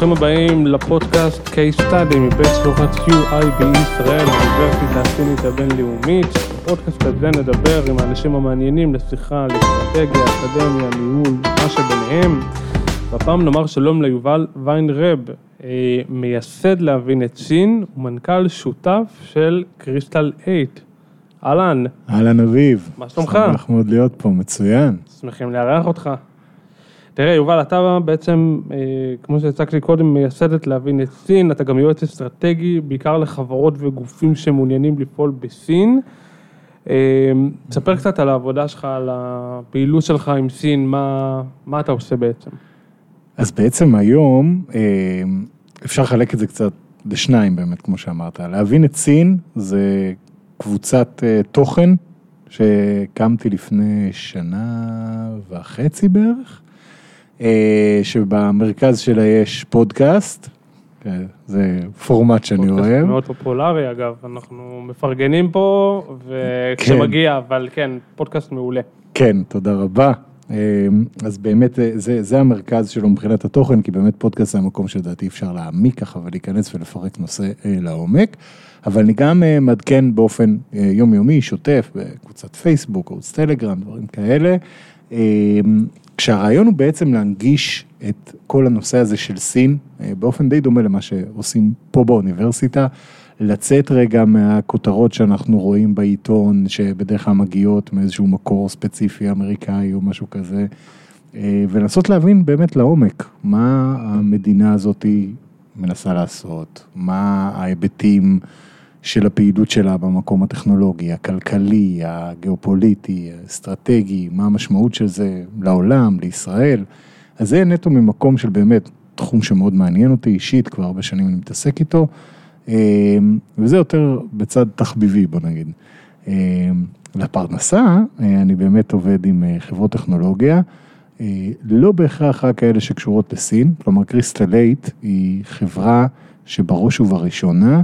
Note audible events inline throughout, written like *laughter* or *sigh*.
ברוכים הבאים לפודקאסט Case Study מבית שלוחת QI בישראל, האוניברסיטה הסינית הבינלאומית. בפודקאסט הזה נדבר עם האנשים המעניינים לשיחה על אסטרטגיה, אקדמיה, ניהול, מה שביניהם. והפעם נאמר שלום ליובל ויינרב, אה, מייסד להבין את סין ומנכ"ל שותף של קריסטל 8. אהלן, אהלן אביב. מה שלומך? שמח מאוד להיות פה, מצוין. שמחים לארח אותך. תראה, יובל, אתה בעצם, אה, כמו שהצגתי קודם, מייסדת להבין את סין, אתה גם יועץ אסטרטגי, בעיקר לחברות וגופים שמעוניינים לפעול בסין. אה, תספר קצת על העבודה שלך, על הפעילות שלך עם סין, מה, מה אתה עושה בעצם? אז בעצם היום אה, אפשר לחלק את זה קצת לשניים באמת, כמו שאמרת. להבין את סין זה קבוצת תוכן שהקמתי לפני שנה וחצי בערך, שבמרכז שלה יש פודקאסט, כן, זה פורמט שאני פודקאסט אוהב. מאוד פופולרי, אגב, אנחנו מפרגנים פה, וכשמגיע, אבל כן, פודקאסט מעולה. כן, תודה רבה. אה, אז באמת אה, זה, זה המרכז שלו מבחינת התוכן, כי באמת פודקאסט זה המקום שלדעתי אפשר להעמיק ככה ולהיכנס ולפרק נושא אה, לעומק. אבל אני גם אה, מעדכן באופן אה, יומיומי, שוטף, בקבוצת פייסבוק, ערוץ טלגרם, דברים כאלה. כשהרעיון הוא בעצם להנגיש את כל הנושא הזה של סין, אה, באופן די דומה למה שעושים פה באוניברסיטה, לצאת רגע מהכותרות שאנחנו רואים בעיתון, שבדרך כלל מגיעות מאיזשהו מקור ספציפי אמריקאי או משהו כזה, אה, ולנסות להבין באמת לעומק מה המדינה הזאת מנסה לעשות, מה ההיבטים של הפעילות שלה במקום הטכנולוגי, הכלכלי, הגיאופוליטי, האסטרטגי, מה המשמעות של זה לעולם, לישראל. אז זה נטו ממקום של באמת תחום שמאוד מעניין אותי אישית, כבר הרבה שנים אני מתעסק איתו, אה, וזה יותר בצד תחביבי, בוא נגיד. אה, לפרנסה, אה, אני באמת עובד עם חברות טכנולוגיה, לא בהכרח רק כאלה שקשורות לסין, כלומר קריסטלייט היא חברה שבראש ובראשונה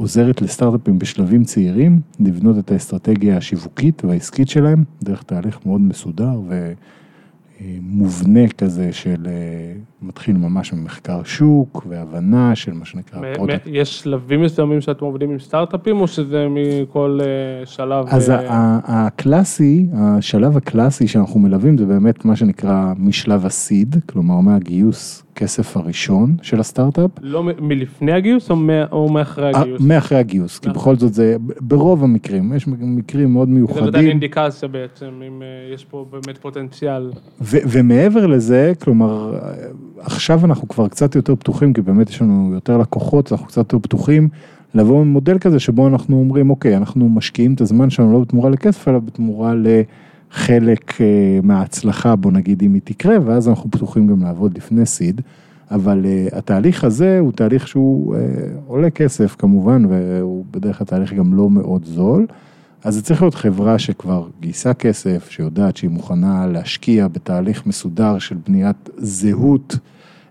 עוזרת לסטארט-אפים בשלבים צעירים לבנות את האסטרטגיה השיווקית והעסקית שלהם, דרך תהליך מאוד מסודר ומובנה כזה של מתחיל ממש ממחקר שוק והבנה של מה שנקרא product. יש שלבים מסוימים שאתם עובדים עם סטארט-אפים או שזה מכל אה, שלב? אז אה, הקלאסי, השלב הקלאסי שאנחנו מלווים זה באמת מה שנקרא משלב הסיד, כלומר מהגיוס כסף הראשון של הסטארט-אפ. לא מלפני הגיוס או מאחרי הגיוס? מאחרי הגיוס, כי בכל זאת זה ברוב המקרים, יש מקרים מאוד מיוחדים. זה נותן אינדיקציה בעצם, אם אה, יש פה באמת פוטנציאל. ומעבר לזה, כלומר, עכשיו אנחנו כבר קצת יותר פתוחים, כי באמת יש לנו יותר לקוחות, אנחנו קצת יותר פתוחים, לבוא עם מודל כזה שבו אנחנו אומרים, אוקיי, אנחנו משקיעים את הזמן שלנו לא בתמורה לכסף, אלא בתמורה לחלק אה, מההצלחה, בוא נגיד, אם היא תקרה, ואז אנחנו פתוחים גם לעבוד לפני סיד. אבל uh, התהליך הזה הוא תהליך שהוא uh, עולה כסף כמובן, והוא בדרך כלל תהליך גם לא מאוד זול. אז זה צריך להיות חברה שכבר גייסה כסף, שיודעת שהיא מוכנה להשקיע בתהליך מסודר של בניית זהות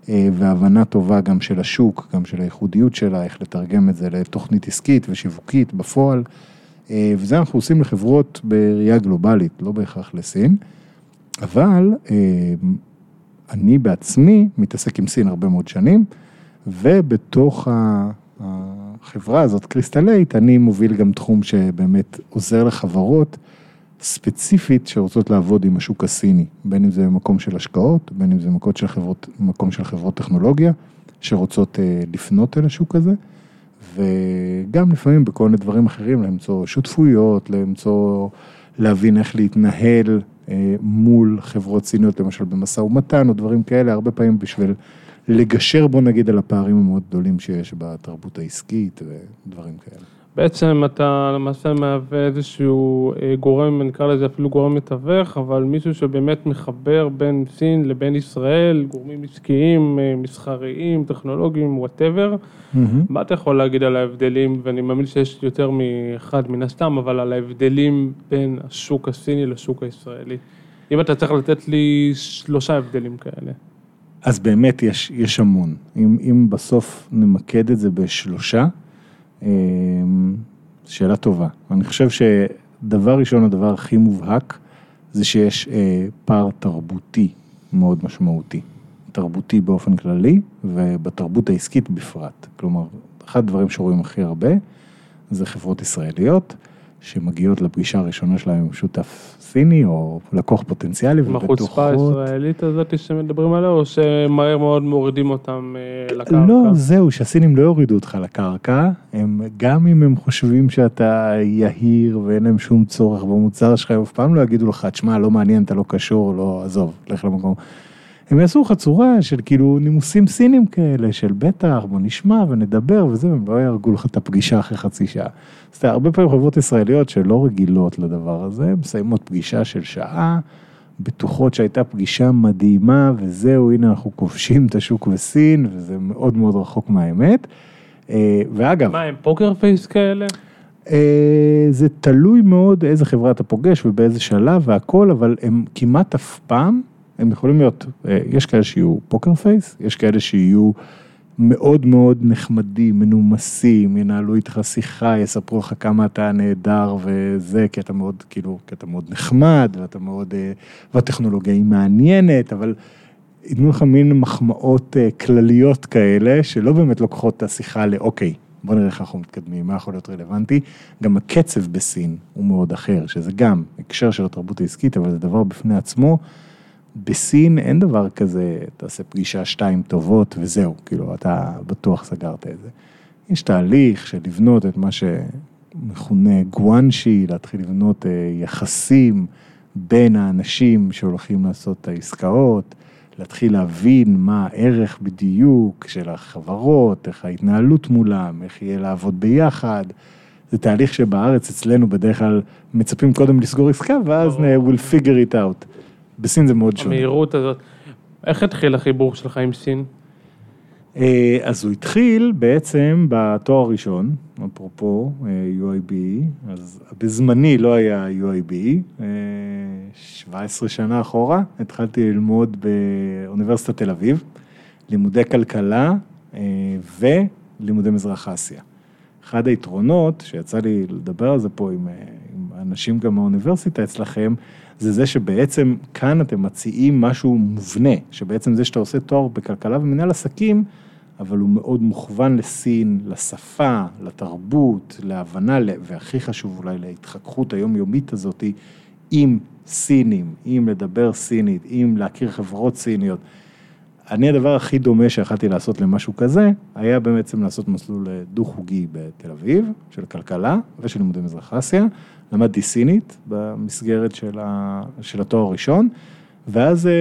אה, והבנה טובה גם של השוק, גם של הייחודיות שלה, איך לתרגם את זה לתוכנית עסקית ושיווקית בפועל. וזה אנחנו עושים לחברות בראייה גלובלית, לא בהכרח לסין. אבל אה, אני בעצמי מתעסק עם סין הרבה מאוד שנים, ובתוך. החברה הזאת, קריסטלייט, אני מוביל גם תחום שבאמת עוזר לחברות ספציפית שרוצות לעבוד עם השוק הסיני, בין אם זה מקום של השקעות, בין אם זה מקום של חברות, מקום של חברות טכנולוגיה, שרוצות אה, לפנות אל השוק הזה, וגם לפעמים בכל מיני דברים אחרים, למצוא שותפויות, למצוא, להבין איך להתנהל אה, מול חברות סיניות, למשל במשא ומתן או דברים כאלה, הרבה פעמים בשביל לגשר בוא נגיד על הפערים המאוד גדולים שיש בתרבות העסקית ודברים כאלה. בעצם אתה למעשה מהווה איזשהו אה, גורם, נקרא לזה אפילו גורם מתווך, אבל מישהו שבאמת מחבר בין סין לבין ישראל, גורמים עסקיים, אה, מסחריים, טכנולוגיים, whatever. Mm-hmm. מה אתה יכול להגיד על ההבדלים, ואני מאמין שיש יותר מאחד מן הסתם, אבל על ההבדלים בין השוק הסיני לשוק הישראלי. אם אתה צריך לתת לי שלושה הבדלים כאלה. אז באמת יש, יש המון. אם, אם בסוף נמקד את זה בשלושה, שאלה טובה. אני חושב שדבר ראשון, הדבר הכי מובהק, זה שיש אה, פער תרבותי מאוד משמעותי. תרבותי באופן כללי, ובתרבות העסקית בפרט. כלומר, אחד הדברים שרואים הכי הרבה, זה חברות ישראליות, שמגיעות לפגישה הראשונה שלהם עם שותף סיני, או לקוח פוטנציאלי, ובטוחות... עם החוצפה הישראלית הזאת שמדברים עליה, או שמהר מאוד מורידים אותם אה, לקרקע? לא, זהו, שהסינים לא יורידו אותך לקרקע, הם, גם אם הם חושבים שאתה יהיר ואין להם שום צורך במוצר שלך, הם אף פעם לא יגידו לך, תשמע, לא מעניין, אתה לא קשור, לא, עזוב, לך למקום. הם יעשו לך צורה של כאילו נימוסים סינים כאלה, של בטח, בוא נשמע ונדבר וזה, והם לא יהרגו לך את הפגישה אחרי חצי שעה. אז הרבה פעמים חברות ישראליות שלא רגילות לדבר הזה, מסיימות פגישה של שעה, בטוחות שהייתה פגישה מדהימה, וזהו, הנה אנחנו כובשים את השוק בסין, וזה מאוד מאוד רחוק מהאמת. אה, ואגב... מה, הם פוקר פייס כאלה? אה, זה תלוי מאוד איזה חברה אתה פוגש ובאיזה שלב והכל, אבל הם כמעט אף פעם הם יכולים להיות, אה, יש כאלה שיהיו פוקר פייס, יש כאלה שיהיו מאוד מאוד נחמדים, מנומסים, ינהלו איתך שיחה, יספרו לך כמה אתה נהדר וזה, כי אתה מאוד, כאילו, כי אתה מאוד נחמד, ואתה מאוד, אה, והטכנולוגיה היא מעניינת, אבל ייתנו לך מין מחמאות אה, כלליות כאלה, שלא באמת לוקחות את השיחה לאוקיי. בוא נראה איך אנחנו מתקדמים, מה יכול להיות רלוונטי. גם הקצב בסין הוא מאוד אחר, שזה גם הקשר של התרבות העסקית, אבל זה דבר בפני עצמו. בסין אין דבר כזה, תעשה פגישה שתיים טובות וזהו, כאילו, אתה בטוח סגרת את זה. יש תהליך של לבנות את מה שמכונה גואנשי, להתחיל לבנות אה, יחסים בין האנשים שהולכים לעשות את העסקאות, להתחיל להבין מה הערך בדיוק של החברות, איך ההתנהלות מולם, איך יהיה לעבוד ביחד. זה תהליך שבארץ אצלנו בדרך כלל מצפים קודם לסגור עסקה, ואז we'll figure it out. בסין זה מאוד שונה. המהירות הזאת. איך התחיל החיבור שלך עם סין? אה, אז הוא התחיל בעצם בתואר הראשון, אפרופו אה, UIB, אז בזמני לא היה UIB, 17 אה, שנה אחורה, התחלתי ללמוד באוניברסיטת תל אביב, לימודי כלכלה ולימודי מזרח אסיה. אחד היתרונות, שיצא לי לדבר על זה פה עם, עם אנשים גם מהאוניברסיטה אצלכם, זה זה שבעצם כאן אתם מציעים משהו מובנה, שבעצם זה שאתה עושה תואר בכלכלה ומנהל עסקים, אבל הוא מאוד מוכוון לסין, לשפה, לתרבות, להבנה, והכי חשוב אולי להתחככות היומיומית הזאתי עם סינים, עם לדבר סינית, עם להכיר חברות סיניות. אני הדבר הכי דומה שיכלתי לעשות למשהו כזה, היה בעצם לעשות מסלול דו-חוגי בתל אביב, של כלכלה ושל לימודי מזרח אסיה. למדתי סינית במסגרת של, ה, של התואר הראשון, ואז אה,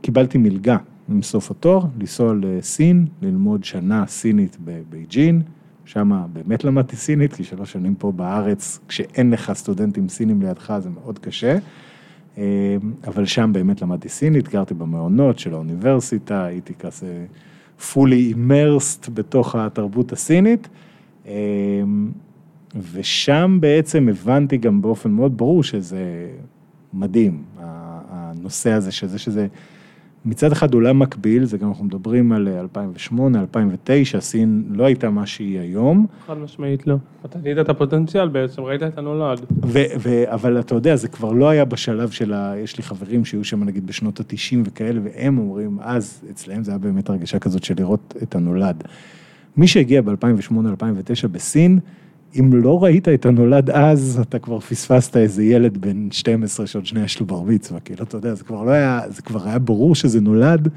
קיבלתי מלגה עם סוף התואר, לנסוע לסין, ללמוד שנה סינית בבייג'ין, שם באמת למדתי סינית, כי שלוש שנים פה בארץ, כשאין לך סטודנטים סינים לידך זה מאוד קשה, אה, אבל שם באמת למדתי סינית, גרתי במעונות של האוניברסיטה, הייתי כזה fully immersed בתוך התרבות הסינית. אה, ושם בעצם הבנתי גם באופן מאוד ברור שזה מדהים, הנושא הזה, שזה, שזה מצד אחד עולם מקביל, זה גם אנחנו מדברים על 2008, 2009, סין לא הייתה מה שהיא היום. חד משמעית לא. אתה ראית את הפוטנציאל בעצם, ראית את הנולד. ו- ו- אבל אתה יודע, זה כבר לא היה בשלב של ה... יש לי חברים שהיו שם נגיד בשנות ה-90 וכאלה, והם אומרים, אז אצלהם זה היה באמת הרגשה כזאת של לראות את הנולד. מי שהגיע ב-2008-2009 בסין, אם לא ראית את הנולד אז, אתה כבר פספסת איזה ילד בן 12 שעוד שנייה יש לו בר מצווה, כאילו, אתה יודע, זה כבר לא היה, זה כבר היה ברור שזה נולד,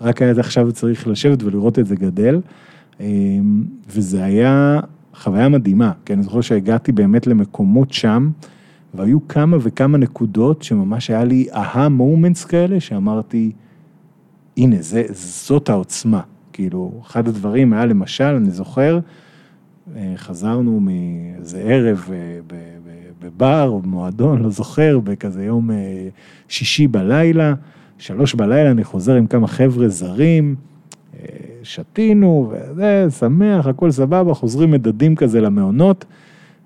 רק היה עכשיו צריך לשבת ולראות את זה גדל, אמ, וזה היה חוויה מדהימה, כי אני זוכר שהגעתי באמת למקומות שם, והיו כמה וכמה נקודות שממש היה לי אהה מומנטס כאלה, שאמרתי, הנה, זה, זאת העוצמה. כאילו, אחד הדברים היה למשל, אני זוכר, חזרנו מאיזה ערב אה, בבר במועדון, לא זוכר, בכזה יום אה, שישי בלילה, שלוש בלילה אני חוזר עם כמה חבר'ה זרים, שתינו וזה, שמח, הכל סבבה, חוזרים מדדים כזה למעונות,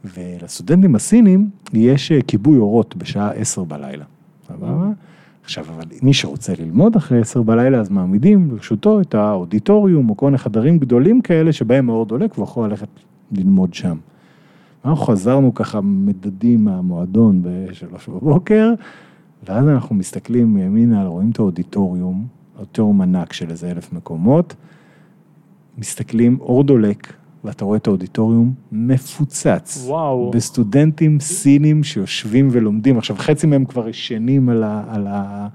ולסטודנטים הסינים יש כיבוי אורות בשעה עשר בלילה, סבבה? עכשיו, אבל מי שרוצה ללמוד אחרי עשר בלילה, אז מעמידים לרשותו את האודיטוריום או כל מיני חדרים גדולים כאלה שבהם האור דולק והוא יכול ללכת ללמוד שם. אנחנו חזרנו ככה מדדים מהמועדון בשלוש בבוקר, ואז אנחנו מסתכלים מימינה, רואים את האודיטוריום, אודיטוריום ענק של איזה אלף מקומות, מסתכלים, אור דולק, ואתה רואה את האודיטוריום מפוצץ. וואו. בסטודנטים סינים שיושבים ולומדים, עכשיו חצי מהם כבר ישנים על, ה, על, ה,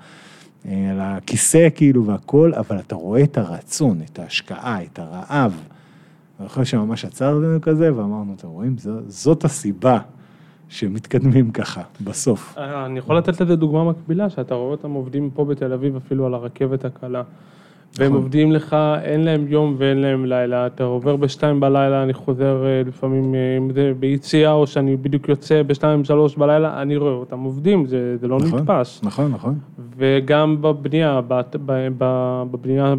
אה, על הכיסא כאילו והכל, אבל אתה רואה את הרצון, את ההשקעה, את הרעב. אני חושב שממש עצרנו כזה ואמרנו, אתם רואים, זו, זאת הסיבה שמתקדמים ככה, בסוף. אה, אני יכול לתת לזה דוגמה מקבילה, שאתה רואה אותם עובדים פה בתל אביב אפילו על הרכבת הקלה. והם נכון. עובדים לך, אין להם יום ואין להם לילה, אתה עובר בשתיים בלילה, אני חוזר אה, לפעמים אה, אם זה ביציאה, או שאני בדיוק יוצא בשתיים, שלוש בלילה, אני רואה אותם עובדים, זה, זה לא נכון, נתפס. נכון, נכון. וגם בבנייה, בבנייה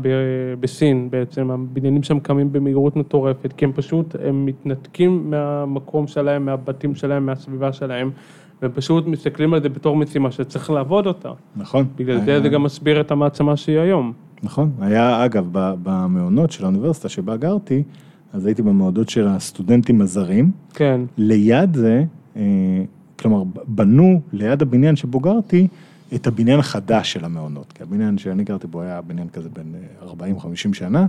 בסין בעצם, הבניינים שם קמים במהירות מטורפת, כי הם פשוט, הם מתנתקים מהמקום שלהם, מהבתים שלהם, מהסביבה שלהם, והם פשוט מסתכלים על זה בתור משימה שצריך לעבוד אותה. נכון. בגלל זה היה- זה גם מסביר את המעצמה שהיא היום. נכון, היה אגב במעונות של האוניברסיטה שבה גרתי, אז הייתי במעונות של הסטודנטים הזרים, כן, ליד זה, אה, כלומר בנו ליד הבניין שבו גרתי את הבניין החדש של המעונות, כי הבניין שאני גרתי בו היה בניין כזה בין אה, 40-50 שנה,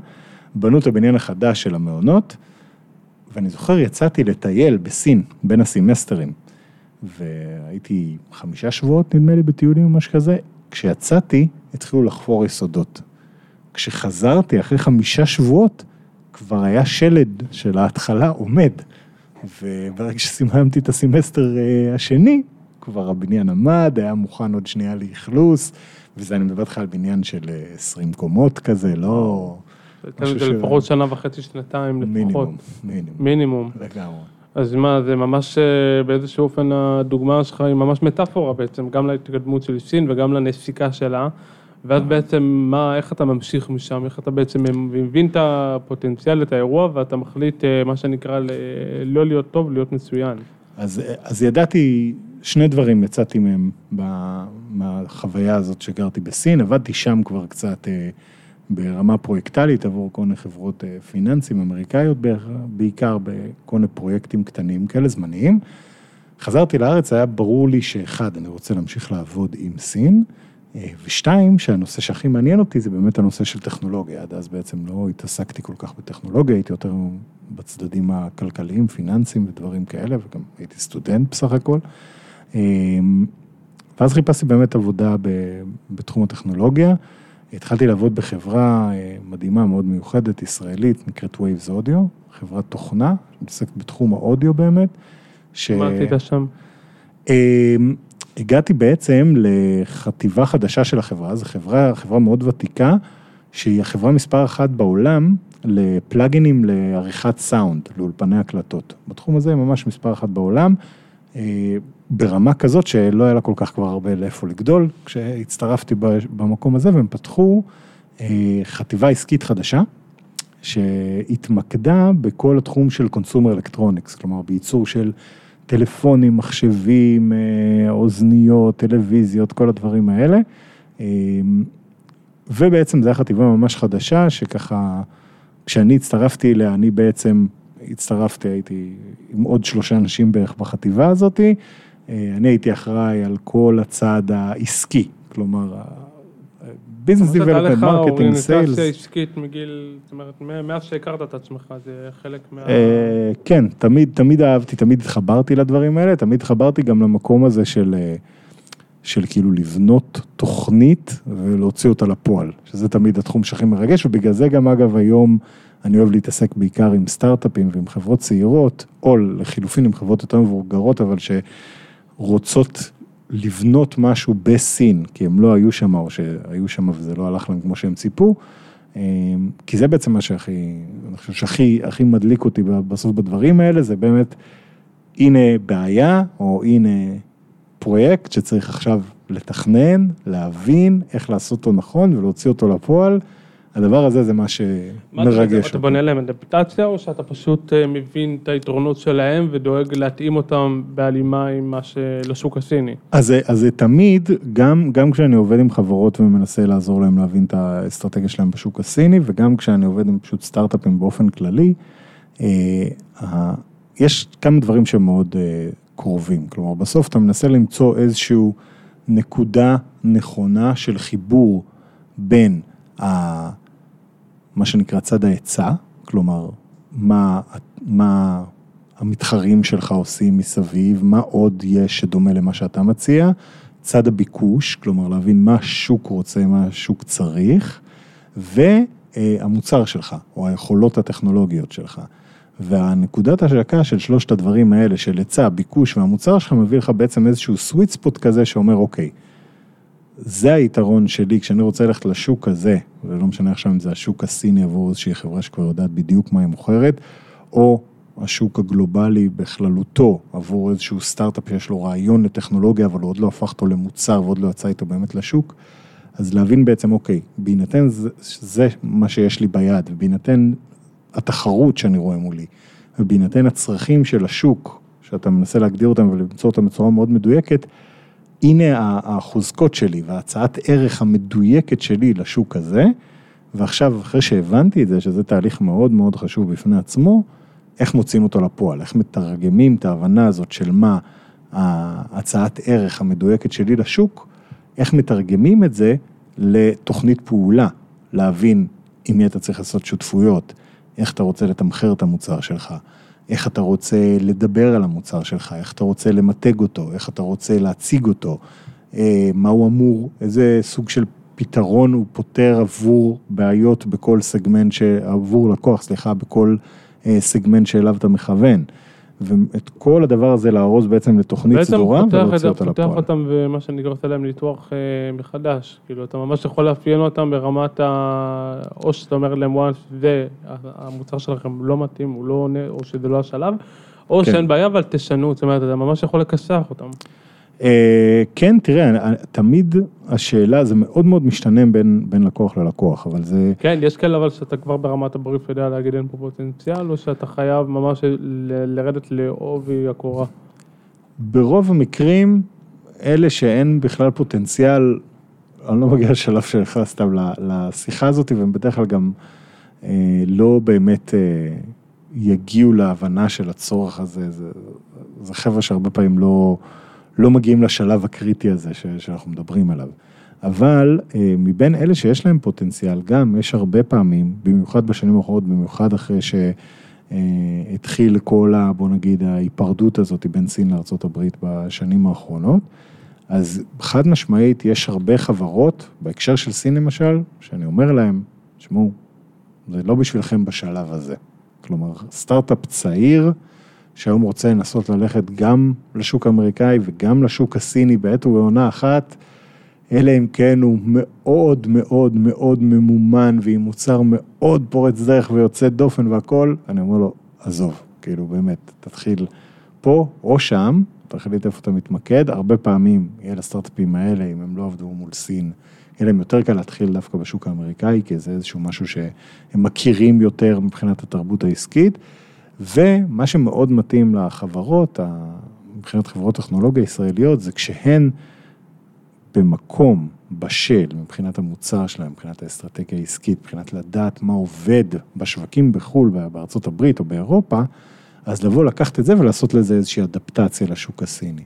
בנו את הבניין החדש של המעונות, ואני זוכר יצאתי לטייל בסין בין הסמסטרים, והייתי חמישה שבועות נדמה לי בטיולים או משהו כזה, כשיצאתי התחילו לחפור יסודות. כשחזרתי אחרי חמישה שבועות, כבר היה שלד של ההתחלה עומד. וברגע שסיממתי את הסמסטר אה, השני, כבר הבניין עמד, היה מוכן עוד שנייה לאכלוס, וזה אני מדבר איתך על בניין של אה, 20 קומות כזה, לא... זה לפחות שנה וחצי, שנתיים לפחות. מינימום, מינימום, מינימום. לגמרי. אז מה, זה ממש אה, באיזשהו אופן הדוגמה שלך היא ממש מטאפורה בעצם, גם להתקדמות של סין וגם לנסיקה שלה. ואז בעצם מה, איך אתה ממשיך משם, איך אתה בעצם מבין את הפוטנציאל, את האירוע, ואתה מחליט, אה, מה שנקרא, לא להיות טוב, להיות מצוין. אז, אז ידעתי, שני דברים יצאתי מהם מהחוויה הזאת שגרתי בסין, עבדתי שם כבר קצת אה, ברמה פרויקטלית עבור כל מיני חברות אה, פיננסים אמריקאיות, בעיקר בכל מיני פרויקטים קטנים כאלה, זמניים. חזרתי לארץ, היה ברור לי שאחד, אני רוצה להמשיך לעבוד עם סין, ושתיים, שהנושא שהכי מעניין אותי זה באמת הנושא של טכנולוגיה. עד אז בעצם לא התעסקתי כל כך בטכנולוגיה, הייתי יותר בצדדים הכלכליים, פיננסיים ודברים כאלה, וגם הייתי סטודנט בסך הכל. אה, ואז חיפשתי באמת עבודה בתחום הטכנולוגיה. התחלתי לעבוד בחברה אה, מדהימה, מאוד מיוחדת, ישראלית, נקראת Waves Audio, חברת תוכנה, מתעסקת בתחום האודיו באמת. ש... מה עשית שם? הגעתי בעצם לחטיבה חדשה של החברה, זו חברה, חברה מאוד ותיקה, שהיא החברה מספר אחת בעולם לפלאגינים לעריכת סאונד, לאולפני הקלטות. בתחום הזה ממש מספר אחת בעולם, אה, ברמה כזאת שלא היה לה כל כך כבר הרבה לאיפה לגדול, כשהצטרפתי במקום הזה והם פתחו אה, חטיבה עסקית חדשה, שהתמקדה בכל התחום של קונסומר אלקטרוניקס, כלומר בייצור של טלפונים, מחשבים, אה, אוזניות, טלוויזיות, כל הדברים האלה. אה, ובעצם זו הייתה חטיבה ממש חדשה, שככה, כשאני הצטרפתי אליה, אני בעצם הצטרפתי, הייתי עם עוד שלושה אנשים בערך בחטיבה הזאתי. אה, אני הייתי אחראי על כל הצד העסקי, כלומר, business זאת לך marketing, sales. אוריינטציה עסקית מגיל, זאת אומרת, מאז שהכרת את עצמך, זה חלק מה... אה, כן, תמיד, תמיד אהבתי, תמיד התחברתי לדברים האלה, תמיד התחברתי גם למקום הזה של, אה, של כאילו לבנות תוכנית ולהוציא אותה לפועל, שזה תמיד התחום שהכי מרגש, ובגלל זה גם אגב היום אני אוהב להתעסק בעיקר עם סטארט-אפים ועם חברות צעירות, או לחילופין עם חברות יותר מבוגרות, אבל שרוצות לבנות משהו בסין, כי הם לא היו שם, או שהיו שם וזה לא הלך להם כמו שהם ציפו. אה, כי זה בעצם מה שהכי, אני חושב שהכי הכי מדליק אותי בסוף בדברים האלה, זה באמת, הנה בעיה, או הנה פרויקט שצריך עכשיו לתכנן, להבין איך לעשות אותו נכון ולהוציא אותו לפועל. הדבר הזה זה מה מה אתה- שמרגש אתה בונה להם אדפטציה, או שאתה פשוט אה, מבין את היתרונות שלהם ודואג להתאים אותם בהלימה עם מה שלשוק הסיני? אז זה, תמיד, גם, גם כשאני עובד עם חברות ומנסה לעזור להם להבין את האסטרטגיה שלהם בשוק הסיני, וגם כשאני עובד עם פשוט סטארט-אפים באופן כללי, אה, ה- יש כמה דברים שהם מאוד אה, קרובים. כלומר, בסוף אתה מנסה למצוא איזושהי נקודה נכונה של חיבור בין מה שנקרא צד ההיצע, כלומר, מה, מה המתחרים שלך עושים מסביב, מה עוד יש שדומה למה שאתה מציע, צד הביקוש, כלומר להבין מה השוק רוצה, מה השוק צריך, והמוצר שלך, או היכולות הטכנולוגיות שלך. והנקודת השקה של שלושת הדברים האלה, של היצע, ביקוש והמוצר שלך, מביא לך בעצם איזשהו sweet spot כזה שאומר, אוקיי, זה היתרון שלי כשאני רוצה ללכת לשוק הזה, ולא משנה עכשיו אם זה השוק הסיני עבור איזושהי חברה שכבר יודעת בדיוק מה היא מוכרת, או השוק הגלובלי בכללותו עבור איזשהו סטארט-אפ שיש לו רעיון לטכנולוגיה, אבל הוא עוד לא הפך אותו למוצר ועוד לא יצא איתו באמת לשוק, אז להבין בעצם, אוקיי, בהינתן זה, זה מה שיש לי ביד, ובהינתן התחרות שאני רואה מולי, ובהינתן הצרכים של השוק, שאתה מנסה להגדיר אותם ולמצוא אותם בצורה מאוד מדויקת, הנה החוזקות שלי והצעת ערך המדויקת שלי לשוק הזה, ועכשיו, אחרי שהבנתי את זה, שזה תהליך מאוד מאוד חשוב בפני עצמו, איך מוצאים אותו לפועל, איך מתרגמים את ההבנה הזאת של מה ההצעת ערך המדויקת שלי לשוק, איך מתרגמים את זה לתוכנית פעולה, להבין עם מי אתה צריך לעשות שותפויות, איך אתה רוצה לתמחר את המוצר שלך, איך אתה רוצה לדבר על המוצר שלך, איך אתה רוצה למתג אותו, איך אתה רוצה להציג אותו, אה, מה הוא אמור, איזה סוג של פתרון הוא פותר עבור בעיות בכל סגמנט, עבור לקוח, סליחה, בכל אה, סגמנט שאליו אתה מכוון. ואת כל הדבר הזה לארוז בעצם לתוכנית סדורה ולהוציא אותה לפועל. בעצם פותח אותם ומה שאני עושה להם ניתוח אה, מחדש, כאילו אתה ממש יכול לאפיין אותם ברמת ה... או שאתה אומר להם וואנס זה, המוצר שלכם לא מתאים, הוא לא עונה, או שזה לא השלב, או כן. שאין בעיה אבל תשנו, זאת אומרת אתה ממש יכול לכסח אותם. אה, כן, תראה, תמיד השאלה, זה מאוד מאוד משתנה בין, בין לקוח ללקוח, אבל זה... כן, יש כאלה אבל שאתה כבר ברמת הבריף יודע להגיד אין פה פוטנציאל, או שאתה חייב ממש לרדת לעובי הקורה? ברוב המקרים, אלה שאין בכלל פוטנציאל, אני לא מגיע לשלב שלך סתם לשיחה הזאת, והם בדרך כלל גם אה, לא באמת אה, יגיעו להבנה של הצורך הזה, זה, זה חבר'ה שהרבה פעמים לא... לא מגיעים לשלב הקריטי הזה ש, שאנחנו מדברים עליו. אבל אה, מבין אלה שיש להם פוטנציאל, גם יש הרבה פעמים, במיוחד בשנים האחרונות, במיוחד אחרי שהתחיל כל ה... בוא נגיד, ההיפרדות הזאת בין סין לארה"ב בשנים האחרונות, אז חד משמעית יש הרבה חברות, בהקשר של סין למשל, שאני אומר להם, תשמעו, זה לא בשבילכם בשלב הזה. כלומר, סטארט-אפ צעיר, שהיום רוצה לנסות ללכת גם לשוק האמריקאי וגם לשוק הסיני בעת ובעונה אחת, אלא אם כן הוא מאוד מאוד מאוד ממומן ועם מוצר מאוד פורץ דרך ויוצא דופן והכול, אני אומר לו, עזוב, כאילו באמת, תתחיל פה או שם, תחליט איפה אתה מתמקד, הרבה פעמים יהיה לסטארט-אפים האלה, אם הם לא עבדו מול סין, יהיה להם יותר קל להתחיל דווקא בשוק האמריקאי, כי זה איזשהו משהו שהם מכירים יותר מבחינת התרבות העסקית. ומה שמאוד מתאים לחברות, מבחינת חברות טכנולוגיה ישראליות, זה כשהן במקום בשל מבחינת המוצר שלהם, מבחינת האסטרטגיה העסקית, מבחינת לדעת מה עובד בשווקים בחו"ל, בארצות הברית או באירופה, אז לבוא לקחת את זה ולעשות לזה איזושהי אדפטציה לשוק הסיני.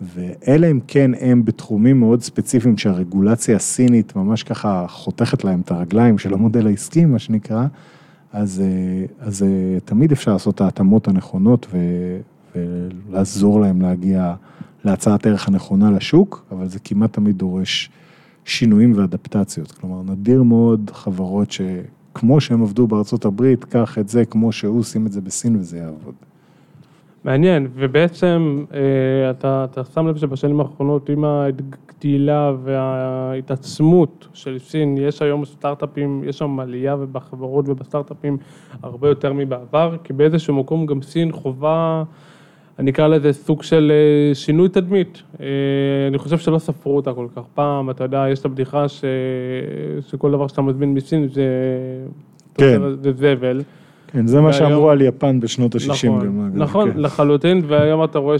ואלה אם כן הם בתחומים מאוד ספציפיים שהרגולציה הסינית ממש ככה חותכת להם את הרגליים של המודל העסקי, מה שנקרא, אז, אה, אז אה, תמיד אפשר לעשות את ההתאמות הנכונות ו, ולעזור להם להגיע להצעת ערך הנכונה לשוק, אבל זה כמעט תמיד דורש שינויים ואדפטציות. כלומר, נדיר מאוד חברות שכמו שהם עבדו בארצות הברית, קח את זה כמו שהוא, עושים את זה בסין וזה יעבוד. מעניין, ובעצם אה, אתה, אתה שם לב שבשנים האחרונות עם הגדילה וההתעצמות של סין, יש היום סטארט-אפים, יש שם עלייה בחברות ובסטארט-אפים הרבה יותר מבעבר, כי באיזשהו מקום גם סין חווה, אני אקרא לזה סוג של אה, שינוי תדמית. אה, אני חושב שלא ספרו אותה כל כך פעם, אתה יודע, יש את הבדיחה ש... שכל דבר שאתה מזמין מסין זה... כן. זה זבל. כן, זה מה שאמרו על יפן בשנות ה-60 נכון, גם. נכון, כן. לחלוטין, והיום אתה רואה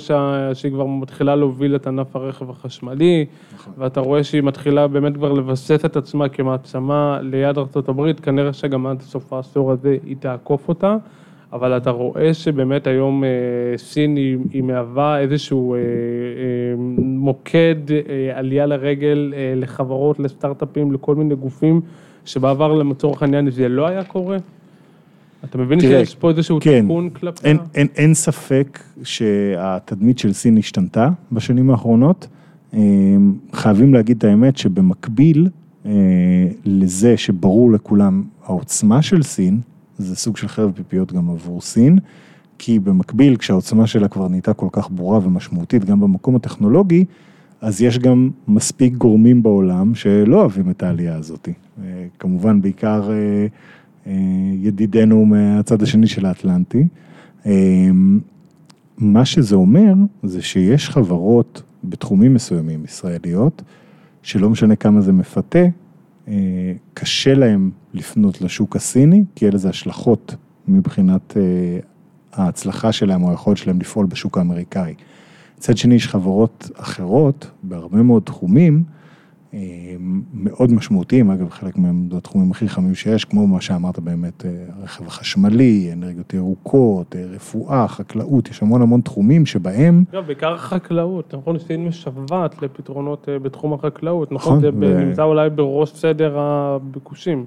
שהיא כבר מתחילה להוביל את ענף הרכב החשמלי, נכון. ואתה רואה שהיא מתחילה באמת כבר לבסס את עצמה כמעצמה ליד ארה"ב, כנראה שגם עד סוף העשור הזה היא תעקוף אותה, אבל אתה רואה שבאמת היום אה, סין היא, היא מהווה איזשהו אה, אה, מוקד עלייה לרגל לחברות, לסטארט-אפים, לכל מיני גופים. שבעבר לצורך העניין זה לא היה קורה? אתה מבין תראה, שיש פה איזשהו כן. תיקון כלפי... אין, אין, אין ספק שהתדמית של סין השתנתה בשנים האחרונות. אה, חייבים להגיד את האמת שבמקביל אה, לזה שברור לכולם העוצמה של סין, זה סוג של חרב פיפיות גם עבור סין, כי במקביל כשהעוצמה שלה כבר נהייתה כל כך ברורה ומשמעותית גם במקום הטכנולוגי, אז יש גם מספיק גורמים בעולם שלא אוהבים את העלייה הזאת. אה, כמובן בעיקר אה, ידידנו מהצד השני של האטלנטי. אה, מה שזה אומר, זה שיש חברות בתחומים מסוימים ישראליות, שלא משנה כמה זה מפתה, אה, קשה להם לפנות לשוק הסיני, כי אלה זה השלכות מבחינת אה, ההצלחה שלהם או היכולת שלהם לפעול בשוק האמריקאי. מצד שני, יש חברות אחרות בהרבה מאוד תחומים, אה, מאוד משמעותיים, אגב, חלק מהם זה התחומים הכי חמים שיש, כמו מה שאמרת באמת, אה, הרכב החשמלי, אנרגיות ירוקות, אה, רפואה, חקלאות, יש המון המון תחומים שבהם, לא, בעיקר חקלאות, נכון, סין משוועת לפתרונות אה, בתחום החקלאות, נכון, נכון? זה ו- נמצא אולי בראש סדר הביקושים.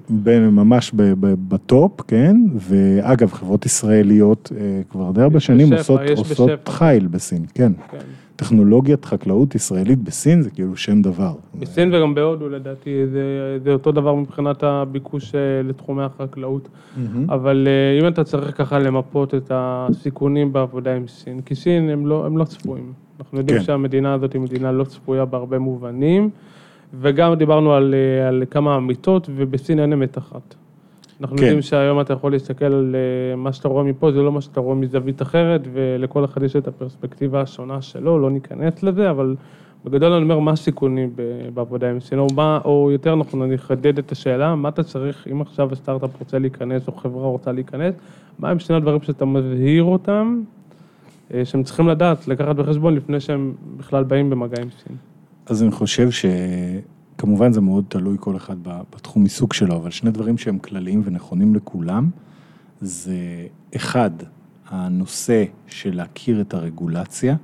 ממש ב- ב- בטופ, כן, ואגב, חברות ישראליות כבר די הרבה שנים עושות, עושות. חיל בסין, כן. כן. טכנולוגיית חקלאות ישראלית בסין זה כאילו שם דבר. בסין וגם בהודו לדעתי זה, זה אותו דבר מבחינת הביקוש אה, לתחומי החקלאות. מהמם. אבל אה, אם אתה צריך ככה למפות את הסיכונים בעבודה עם סין, כי סין הם לא, הם לא צפויים. אנחנו יודעים כן. שהמדינה הזאת היא מדינה לא צפויה בהרבה מובנים, וגם דיברנו על, אה, על כמה אמיתות, ובסין אין אמת אחת. אנחנו כן. יודעים שהיום אתה יכול להסתכל על אה, מה שאתה רואה מפה, זה לא מה שאתה רואה מזווית אחרת, ולכל אחד יש את הפרספקטיבה השונה שלו, לא ניכנס לזה, אבל בגדול אני אומר, מה הסיכונים בעבודה עם או, מה, או יותר נכון, אני אחדד את השאלה, מה אתה צריך, אם עכשיו הסטארט-אפ רוצה להיכנס, או חברה רוצה להיכנס, מה הם שני הדברים שאתה מבהיר אותם, אה, שהם צריכים לדעת, לקחת בחשבון לפני שהם בכלל באים במגע עם סין. אז אני חושב שכמובן זה מאוד תלוי כל אחד בתחום עיסוק שלו, אבל שני דברים שהם כלליים ונכונים לכולם, זה אחד, הנושא של להכיר את הרגולציה,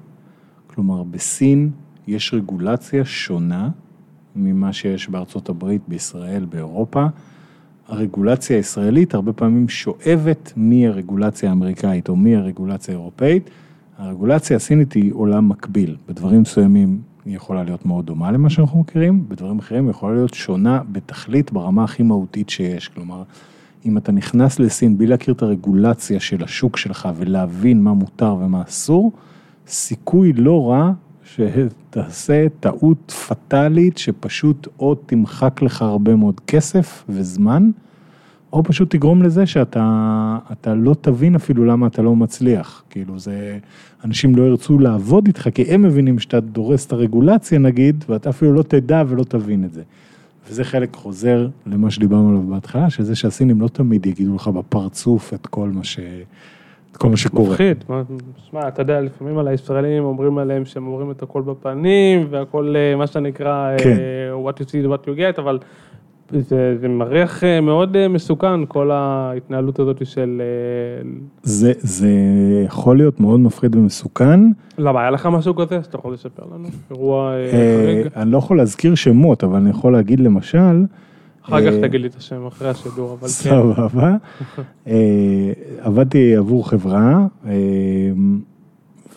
כלומר בסין יש רגולציה שונה ממה שיש בארצות הברית, בישראל, באירופה. הרגולציה הישראלית הרבה פעמים שואבת מהרגולציה האמריקאית או מהרגולציה האירופאית. הרגולציה הסינית היא עולם מקביל, בדברים מסוימים היא יכולה להיות מאוד דומה למה שאנחנו מכירים, בדברים אחרים היא יכולה להיות שונה בתכלית ברמה הכי מהותית שיש, כלומר, אם אתה נכנס לסין בלי להכיר את הרגולציה של השוק שלך ולהבין מה מותר ומה אסור, סיכוי לא רע שתעשה טעות פטאלית שפשוט או תמחק לך הרבה מאוד כסף וזמן, או פשוט תגרום לזה שאתה אתה לא תבין אפילו למה אתה לא מצליח. כאילו זה, אנשים לא ירצו לעבוד איתך, כי הם מבינים שאתה דורס את הרגולציה נגיד, ואתה אפילו לא תדע ולא תבין את זה. וזה חלק חוזר למה שדיברנו עליו בהתחלה, שזה שהסינים לא תמיד יגידו לך בפרצוף את כל מה, ש... את כל מה שקורה. מפחיד, שמע, אתה יודע, לפעמים על הישראלים אומרים עליהם שהם אומרים את הכל בפנים, והכל, אה, מה שנקרא, כן. אה, what you see is what you get, אבל זה, זה מריח אה, מאוד אה, מסוכן, כל ההתנהלות הזאת של... אה, זה, זה יכול להיות מאוד מפחיד ומסוכן. למה, היה לך משהו כזה שאתה יכול לספר לנו? אירוע חריג? אני לא יכול להזכיר שמות, אבל אני יכול להגיד למשל, אחר כך תגיד לי את השם אחרי השידור, אבל כן. סבבה. *laughs* עבדתי עבור חברה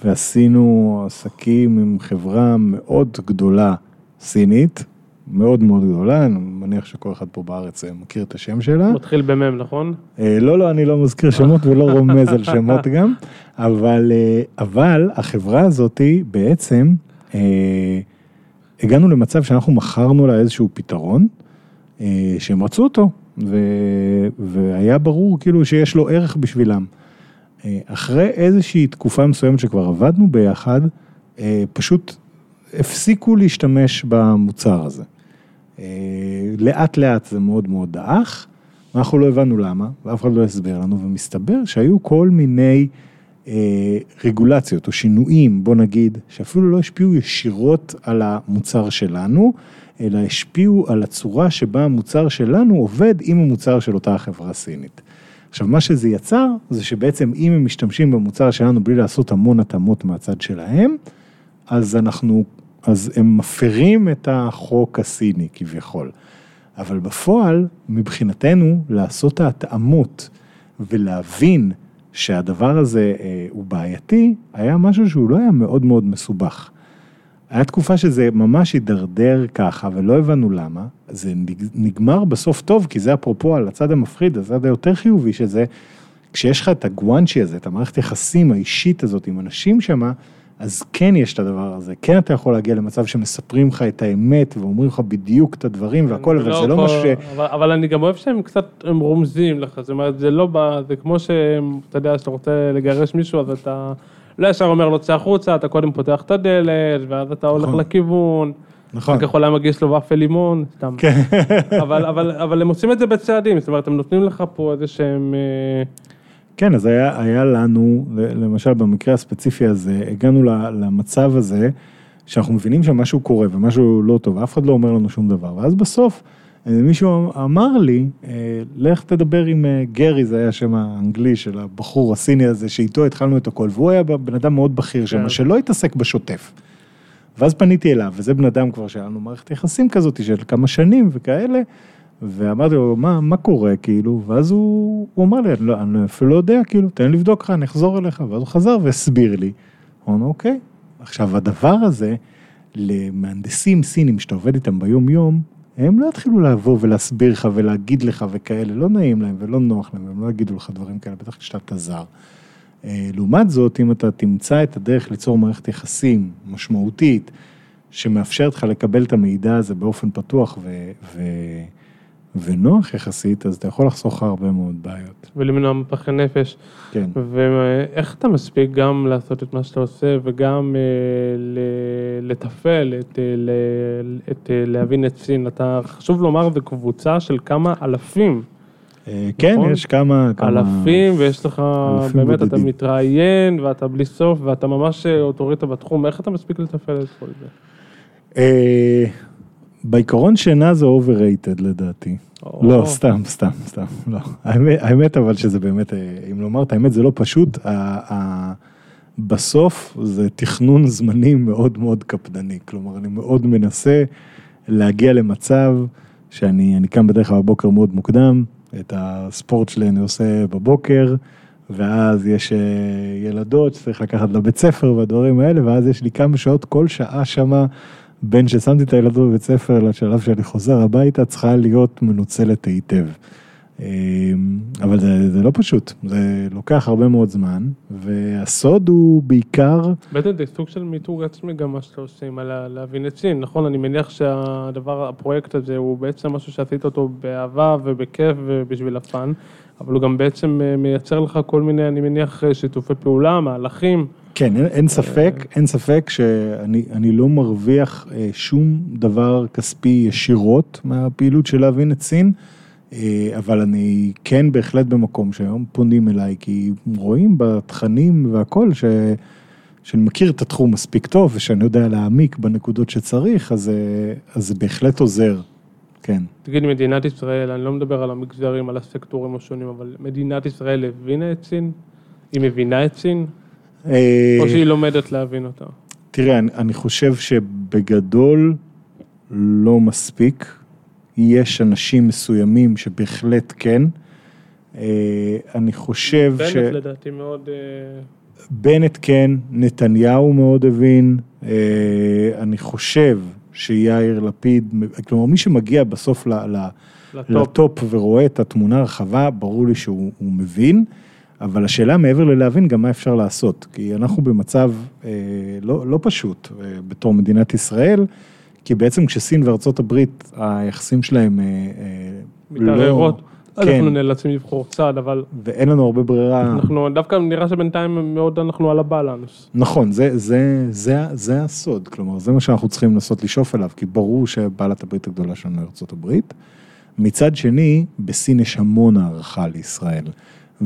ועשינו עסקים עם חברה מאוד גדולה סינית, מאוד מאוד גדולה, אני מניח שכל אחד פה בארץ אה, מכיר את השם שלה. מתחיל במם, נכון? אה, לא, לא, אני לא מזכיר שמות ולא רומז על שמות גם, אבל, אה, אבל החברה הזאתי בעצם, אה, הגענו למצב שאנחנו מכרנו לה איזשהו פתרון, אה, שהם רצו אותו, ו, והיה ברור כאילו שיש לו ערך בשבילם. אה, אחרי איזושהי תקופה מסוימת שכבר עבדנו ביחד, אה, פשוט הפסיקו להשתמש במוצר הזה. אה, לאט לאט זה מאוד מאוד דעך, אנחנו לא הבנו למה, ואף אחד לא הסביר לנו, ומסתבר שהיו כל מיני אה, רגולציות או שינויים, בוא נגיד, שאפילו לא השפיעו ישירות על המוצר שלנו, אלא השפיעו על הצורה שבה המוצר שלנו עובד עם המוצר של אותה חברה סינית. עכשיו, מה שזה יצר, זה שבעצם אם הם משתמשים במוצר שלנו בלי לעשות המון התאמות מהצד שלהם, אז אנחנו, אז הם מפרים את החוק הסיני כביכול. אבל בפועל, מבחינתנו, לעשות ההתאמות ולהבין שהדבר הזה אה, הוא בעייתי, היה משהו שהוא לא היה מאוד מאוד מסובך. היה תקופה שזה ממש הידרדר ככה ולא הבנו למה, זה נגמר בסוף טוב, כי זה אפרופו על הצד המפחיד, הצד היותר חיובי שזה, כשיש לך את הגוואנצ'י הזה, את המערכת יחסים האישית הזאת עם אנשים שמה, אז כן יש את הדבר הזה, כן אתה יכול להגיע למצב שמספרים לך את האמת ואומרים לך בדיוק את הדברים והכל, אבל זה לא מה ש... אבל, אבל אני גם אוהב שהם קצת, הם רומזים לך, זאת אומרת, זה לא בא, זה כמו שאתה יודע, שאתה רוצה לגרש מישהו, אז אתה לא ישר אומר לו צא החוצה, אתה קודם פותח את הדלת, ואז אתה הולך נכון. לכיוון. נכון. אתה יכול היה מגיש לו ופל לימון, סתם. כן. אבל, אבל, אבל הם עושים את זה בצעדים, זאת אומרת, הם נותנים לך פה איזה שהם... אה, כן, אז היה, היה לנו, למשל במקרה הספציפי הזה, הגענו למצב הזה, שאנחנו מבינים שמשהו קורה ומשהו לא טוב, אף אחד לא אומר לנו שום דבר, ואז בסוף אה, מישהו אמר לי, אה, לך תדבר עם אה, גרי, זה היה השם האנגלי של הבחור הסיני הזה, שאיתו התחלנו את הכל, והוא היה בן אדם מאוד בכיר שם, כן. שלא התעסק בשוטף. ואז פניתי אליו, וזה בן אדם כבר שהיה לנו מערכת יחסים כזאת של כמה שנים וכאלה, ואמרתי לו, מה, מה קורה, כאילו, ואז הוא, הוא אמר לי, אני, לא, אני אפילו לא יודע, כאילו, תן לי לבדוק לך, אני אחזור אליך, ואז הוא חזר והסביר לי. אמרנו, אוקיי. עכשיו, הדבר הזה, למהנדסים סינים שאתה עובד איתם ביום-יום, הם לא יתחילו לבוא ולהסביר לך ולהגיד לך וכאלה, לא נעים להם ולא נוח להם, הם לא יגידו לך דברים כאלה, בטח כשאתה זר. אה, לעומת זאת, אם אתה תמצא את הדרך ליצור מערכת יחסים משמעותית, שמאפשרת לך לקבל את המידע הזה באופן פתוח ו... ו... ונוח יחסית, אז אתה יכול לחסוך הרבה מאוד בעיות. ולמנוע מפחי נפש. כן. ואיך אתה מספיק גם לעשות את מה שאתה עושה וגם אה, לתפעל את, אה, את אה, להבין את סין? אתה, חשוב לומר, זו קבוצה של כמה אלפים. כן, נכון? יש כמה, כמה... אלפים, ויש לך, באמת, בודדים. אתה מתראיין, ואתה בלי סוף, ואתה ממש אוטוריטה בתחום, איך אתה מספיק לתפעל את כל זה? בעיקרון שינה זה overrated לדעתי. לא, סתם, סתם, סתם, לא. האמת אבל שזה באמת, אה, אם לומר את האמת, זה לא פשוט. בסוף זה תכנון זמנים מאוד מאוד קפדני. כלומר, אני מאוד מנסה להגיע למצב שאני קם בדרך כלל בבוקר מאוד מוקדם, את הספורט שלי אני עושה בבוקר, ואז יש אה, ילדות שצריך לקחת לבית ספר והדברים האלה, ואז יש לי כמה שעות כל שעה שמה. בין ששמתי את הילדות בבית ספר לשלב שאני חוזר הביתה, צריכה להיות מנוצלת היטב. אמ, אבל זה, זה לא פשוט, זה לוקח הרבה מאוד זמן, והסוד הוא בעיקר... בעצם זה סוג של מיתוג עצמי גם מה שאתה עושה עם להבין את סין, נכון? אני מניח שהדבר, הפרויקט הזה הוא בעצם משהו שעשית אותו באהבה ובכיף ובשביל הפאן, אבל הוא גם בעצם אה, מייצר לך כל מיני, אני מניח, שיתופי פעולה, מהלכים. כן, אין, אין ספק, אין ספק שאני לא מרוויח אה, שום דבר כספי ישירות מהפעילות של להבין את סין, אה, אבל אני כן בהחלט במקום שהיום פונים אליי, כי רואים בתכנים והכל ש... שאני מכיר את התחום מספיק טוב ושאני יודע להעמיק בנקודות שצריך, אז, אה, אז זה בהחלט עוזר, כן. תגיד, מדינת ישראל, אני לא מדבר על המגזרים, על הסקטורים השונים, אבל מדינת ישראל הבינה את סין? היא מבינה את סין? אה, או שהיא לומדת להבין אותה? תראה, אני, אני חושב שבגדול לא מספיק. יש אנשים מסוימים שבהחלט כן. אה, אני חושב בנט ש... בנט לדעתי מאוד... אה, בנט כן, נתניהו מאוד הבין. אני חושב שיאיר לפיד, כלומר מי שמגיע בסוף לטופ. לטופ ורואה את התמונה הרחבה, ברור לי שהוא מבין. אבל השאלה מעבר ללהבין גם מה אפשר לעשות, כי אנחנו במצב אה, לא, לא פשוט אה, בתור מדינת ישראל, כי בעצם כשסין וארצות הברית, היחסים שלהם אה, אה, מתערערות. לא... כן. אנחנו נאלצים לבחור צעד, אבל... ואין לנו הרבה ברירה. אנחנו, דווקא נראה שבינתיים מאוד אנחנו על הבלנס. נכון, זה, זה, זה, זה הסוד, כלומר, זה מה שאנחנו צריכים לנסות לשאוף אליו, כי ברור שבעלת הברית הגדולה שלנו היא ארצות הברית. מצד שני, בסין יש המון הערכה לישראל.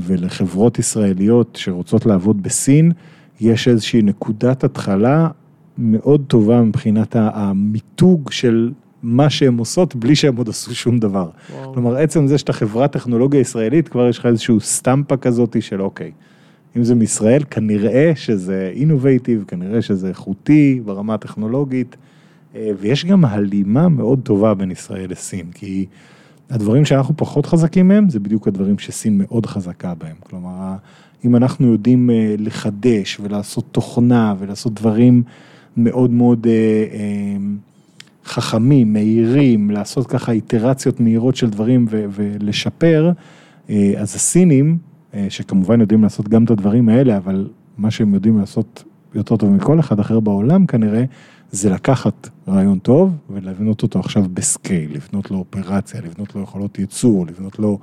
ולחברות ישראליות שרוצות לעבוד בסין, יש איזושהי נקודת התחלה מאוד טובה מבחינת המיתוג של מה שהן עושות בלי שהן עוד עשו שום דבר. וואו. כלומר, עצם זה שאתה חברת טכנולוגיה ישראלית, כבר יש לך איזושהי סטמפה כזאת של אוקיי, אם זה מישראל, כנראה שזה אינובייטיב, כנראה שזה איכותי ברמה הטכנולוגית. אה, ויש גם הלימה מאוד טובה בין ישראל לסין, כי הדברים שאנחנו פחות חזקים מהם, זה בדיוק הדברים שסין מאוד חזקה בהם. כלומר, אם אנחנו יודעים אה, לחדש ולעשות תוכנה ולעשות דברים מאוד מאוד חכמים, מהירים, לעשות ככה איטרציות מהירות של דברים ולשפר, אז הסינים, שכמובן יודעים לעשות גם את הדברים האלה, אבל מה שהם יודעים לעשות יותר טוב מכל אחד אחר בעולם כנראה, זה לקחת רעיון טוב ולבנות אותו עכשיו בסקייל, לבנות לו אופרציה, לבנות לו יכולות ייצור, לבנות לו,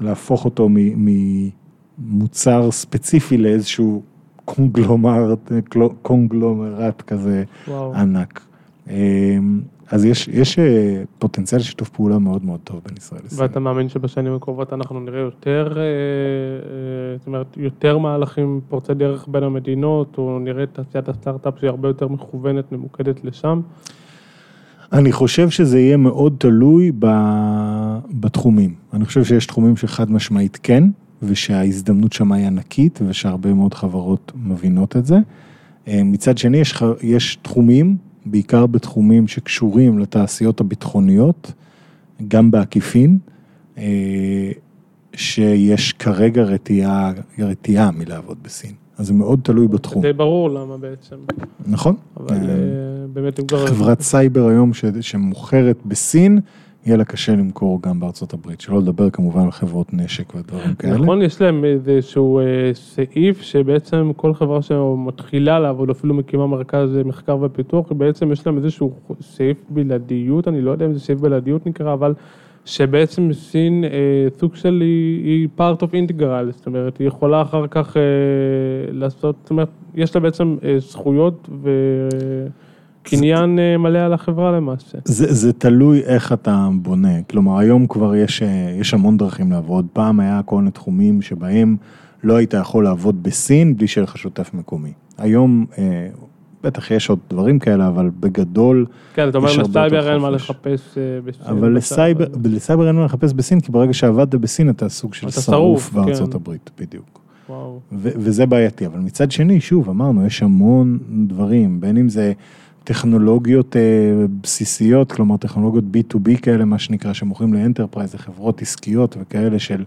להפוך אותו ממוצר ספציפי לאיזשהו קונגלומרט, קונגלומרט כזה וואו. ענק. אז יש, יש אה, פוטנציאל שיתוף פעולה מאוד מאוד טוב בין ישראל לסין. ואתה מאמין שבשנים הקרובות אנחנו נראה יותר, אה, אה, זאת אומרת, יותר מהלכים פורצי דרך בין המדינות, או נראה את תעשיית הסטארט-אפ שהיא הרבה יותר מכוונת, ממוקדת לשם? אני חושב שזה יהיה מאוד תלוי בתחומים. אני חושב שיש תחומים שחד משמעית כן, ושההזדמנות שם היא ענקית, ושהרבה מאוד חברות מבינות את זה. מצד שני, יש, יש תחומים בעיקר בתחומים שקשורים לתעשיות הביטחוניות, גם בעקיפין, אה, שיש כרגע רתיעה, רתיעה מלעבוד בסין. אז זה מאוד תלוי בתחום. זה ברור למה בעצם. נכון. אבל אה, באמת אם כבר... חברת סייבר היום שמוכרת בסין, יהיה לה קשה למכור גם בארצות הברית, שלא לדבר כמובן על חברות נשק ודברים כאלה. נכון, יש להם איזשהו אה, סעיף שבעצם כל חברה שמתחילה לעבוד, אפילו מקימה מרכז מחקר ופיתוח, בעצם יש להם איזשהו סעיף בלעדיות, אני לא יודע אם זה סעיף בלעדיות נקרא, אבל שבעצם סין אה, סוג של היא, היא part of integral, זאת אומרת, היא יכולה אחר כך אה, לעשות, זאת אומרת, יש לה בעצם זכויות ו... קניין זה, אה, מלא על החברה למעשה. זה, זה תלוי איך אתה בונה, כלומר היום כבר יש, אה, יש המון דרכים לעבוד, פעם היה כל מיני תחומים שבהם לא היית יכול לעבוד בסין בלי שיהיה לך שותף מקומי. היום אה, בטח יש עוד דברים כאלה, אבל בגדול, כן, אתה אומר לסייבר אין מה לחפש בסין. אבל לסייבר, לסייבר אין מה לחפש בסין, כי ברגע שעבדת בסין אתה סוג של שרוף בארצות כן. הברית, בדיוק. וזה בעייתי, אבל מצד שני, שוב, אמרנו, יש המון דברים, בין אם זה... טכנולוגיות אה, בסיסיות, כלומר טכנולוגיות B2B כאלה, מה שנקרא, שמוכרים ל enterprise, לחברות עסקיות וכאלה של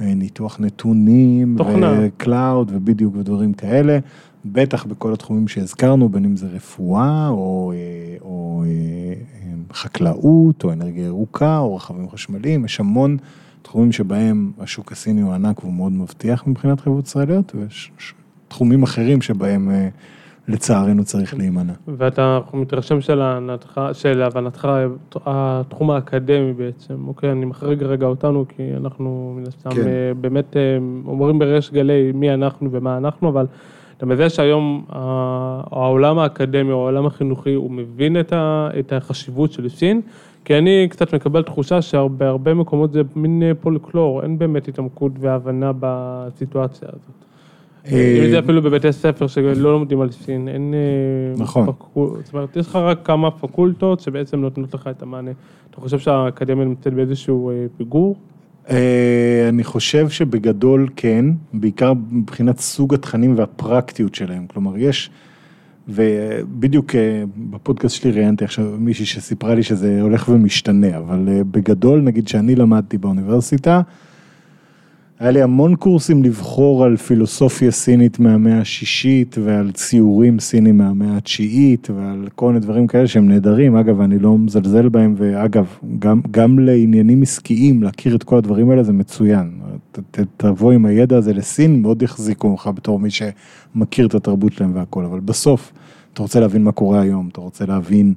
אה, ניתוח נתונים, ו cloud ובדיוק ודברים כאלה, בטח בכל התחומים שהזכרנו, בין אם זה רפואה או, אה, או חקלאות או אנרגיה ירוקה או רכבים חשמליים, יש המון תחומים שבהם השוק הסיני הוא ענק והוא מאוד מבטיח מבחינת חברות ישראליות, ויש תחומים אחרים שבהם לצערנו צריך להימנע. ואתה מתרשם של, הנתך, של הבנתך, התחום האקדמי בעצם, אוקיי, אני מחריג רגע אותנו, כי אנחנו מן הסתם כן. אה, באמת אה, אומרים בריש גלי מי אנחנו ומה אנחנו, אבל אתה מבין שהיום העולם האקדמי או העולם החינוכי, הוא מבין את החשיבות של סין, כי אני קצת מקבל תחושה שבהרבה מקומות זה מין פולקלור, אין באמת התעמקות והבנה בסיטואציה הזאת. אם זה אפילו בבתי ספר שלא לומדים על סין, אין... אה, נכון. זאת אומרת, יש לך רק כמה פקולטות שבעצם נותנות לך את המענה. אתה חושב שהאקדמיה נמצאת באיזשהו אה, פיגור? אה, אני חושב שבגדול כן, בעיקר מבחינת סוג התכנים והפרקטיות שלהם. כלומר, יש, ובדיוק בפודקאסט שלי ראיינתי עכשיו מישהי שסיפרה לי שזה הולך ומשתנה, אבל בגדול, נגיד שאני למדתי באוניברסיטה, היה לי המון קורסים לבחור על פילוסופיה סינית מהמאה השישית ועל ציורים סינים מהמאה התשיעית ועל כל מיני דברים כאלה שהם נהדרים, אגב אני לא מזלזל בהם ואגב גם, גם לעניינים עסקיים להכיר את כל הדברים האלה זה מצוין, ת, ת, תבוא עם הידע הזה לסין מאוד יחזיקו ממך בתור מי שמכיר את התרבות שלהם והכל, אבל בסוף אתה רוצה להבין מה קורה היום, אתה רוצה להבין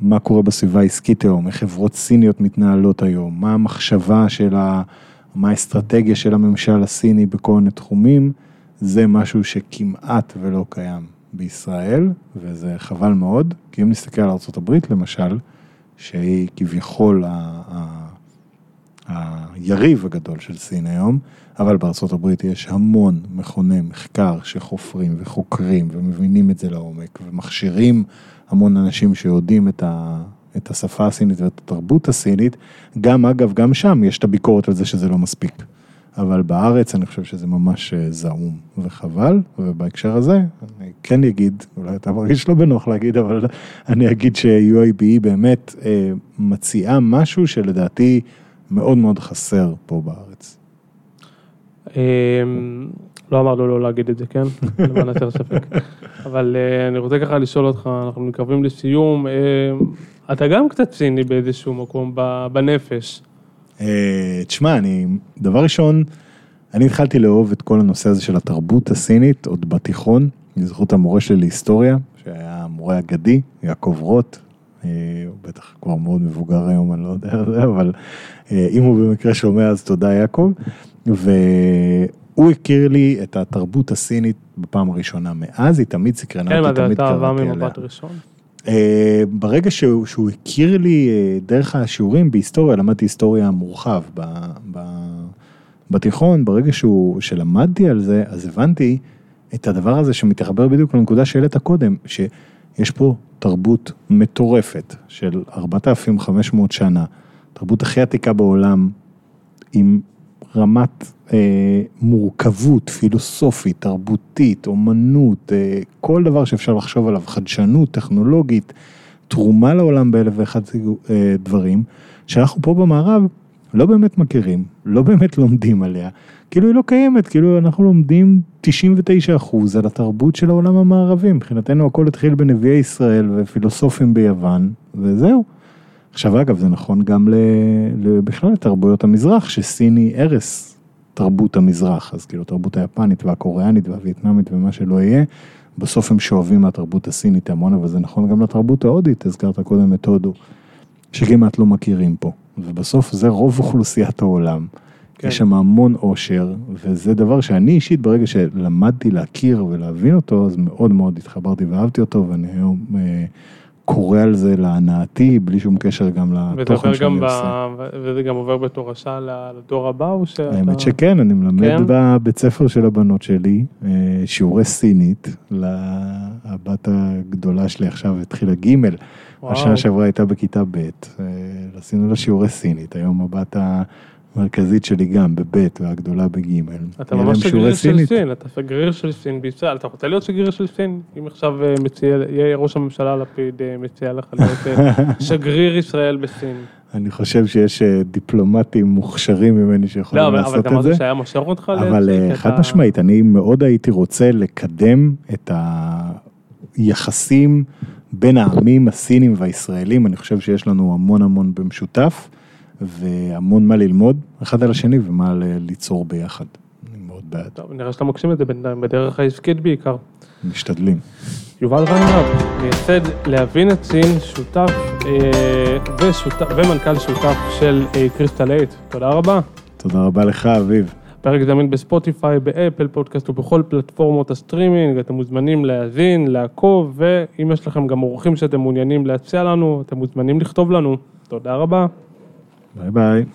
מה קורה בסביבה העסקית היום, איך חברות סיניות מתנהלות היום, מה המחשבה של ה... מה האסטרטגיה של הממשל הסיני בכל מיני תחומים, זה משהו שכמעט ולא קיים בישראל, וזה חבל מאוד, כי אם נסתכל על ארה"ב למשל, שהיא כביכול ה... ה... היריב הגדול של סין היום, אבל בארצות הברית יש המון מכוני מחקר שחופרים וחוקרים ומבינים את זה לעומק ומכשירים המון אנשים שיודעים את, ה, את השפה הסינית ואת התרבות הסינית, גם אגב, גם שם יש את הביקורת על זה שזה לא מספיק. אבל בארץ אני חושב שזה ממש אה, זעום וחבל, ובהקשר הזה אני כן אגיד, אולי אתה מרגיש לא בנוח להגיד, אבל אני אגיד ש-UAB באמת אה, מציעה משהו שלדעתי מאוד מאוד חסר פה בארץ. אמ, לא אמרנו לא להגיד את זה, כן? *laughs* למען הסר ספק. אבל אה, אני רוצה ככה לשאול אותך, אנחנו מתקרבים לסיום, אה, אתה גם קצת ציני באיזשהו מקום בנפש. אה, תשמע, אני, דבר ראשון, אני התחלתי לאהוב את כל הנושא הזה של התרבות הסינית עוד בתיכון, בזכות המורה שלי להיסטוריה, שהיה המורה אגדי, יעקב רוט, אה, הוא בטח כבר מאוד מבוגר היום, אני לא יודע אבל אה, אם הוא במקרה שומע אז תודה יעקב, והוא הכיר לי את התרבות הסינית בפעם הראשונה, מאז היא תמיד סקרנה כן, אותי, תמיד אתה קראתי עליה. ממבט ראשון? אה, ברגע שהוא, שהוא הכיר לי אה, דרך השיעורים בהיסטוריה, למדתי היסטוריה מורחב ב, ב, בתיכון, ברגע שהוא, שלמדתי על זה, אז הבנתי את הדבר הזה שמתחבר בדיוק לנקודה שהעלית קודם, שיש פה תרבות מטורפת של 4,500 שנה, תרבות הכי עתיקה בעולם, עם רמת אה, מורכבות פילוסופית, תרבותית, אומנות, אה, כל דבר שאפשר לחשוב עליו, חדשנות, טכנולוגית, תרומה לעולם באלף ואחד אה, דברים, שאנחנו פה במערב לא באמת מכירים, לא באמת לומדים עליה, כאילו היא לא קיימת, כאילו אנחנו לומדים 99 אחוז על התרבות של העולם המערבי, מבחינתנו הכל התחיל בנביאי ישראל ופילוסופים ביוון, וזהו. עכשיו אגב זה נכון גם בכלל לתרבויות המזרח, שסיני ערש תרבות המזרח, אז כאילו התרבות היפנית והקוריאנית והווייטנאמית ומה שלא יהיה, בסוף הם שואבים מהתרבות הסינית המון, אבל זה נכון גם לתרבות ההודית, הזכרת קודם את הודו, שכמעט לא מכירים פה, ובסוף זה רוב אוכלוסיית העולם. כן. יש שם המון עושר, וזה דבר שאני אישית, ברגע שלמדתי להכיר ולהבין אותו, אז מאוד מאוד התחברתי ואהבתי אותו, ואני היום אה, קורא על זה להנאתי, בלי שום קשר גם לתוכן שאני ב... עושה. וזה גם עובר בתורשה לדור הבא, או שאתה... האמת שכן, אני מלמד כן? בבית ספר של הבנות שלי, אה, שיעורי סינית, לבת הגדולה שלי עכשיו התחילה ג'. השנה שעברה הייתה בכיתה ב', אה, עשינו לה שיעורי סינית, היום הבת המרכזית שלי גם בב' והגדולה בג'. אתה ממש שגריר של. סין, אתה שגריר של סין בישראל, אתה רוצה להיות שגריר של סין? אם עכשיו אה, מציע, יהיה ראש הממשלה לפיד אה, מציע לך להיות אה, *laughs* שגריר ישראל בסין. אני חושב שיש דיפלומטים מוכשרים ממני שיכולים לא, אבל אבל לעשות אתה אמרת את זה. שהיה מושך אותך אבל את חד משמעית, אני מאוד הייתי רוצה לקדם את היחסים בין העמים הסינים והישראלים, אני חושב שיש לנו המון המון במשותף, והמון מה ללמוד אחד על השני ומה ליצור ביחד. אני מאוד בעד, טוב, נראה שאתה מגשים את זה בינתיים, בדרך העסקית בעיקר. משתדלים. יובל ריינרב, מייסד להבין את סין, שותף אה, ושותף, ומנכ"ל שותף של אה, קריסטל 8. תודה רבה. תודה רבה לך, אביב. פרק זמין בספוטיפיי, באפל פודקאסט ובכל פלטפורמות הסטרימינג, אתם מוזמנים להאזין, לעקוב, ואם יש לכם גם אורחים שאתם מעוניינים להציע לנו, אתם מוזמנים לכתוב לנו. תודה רבה. Bye bye.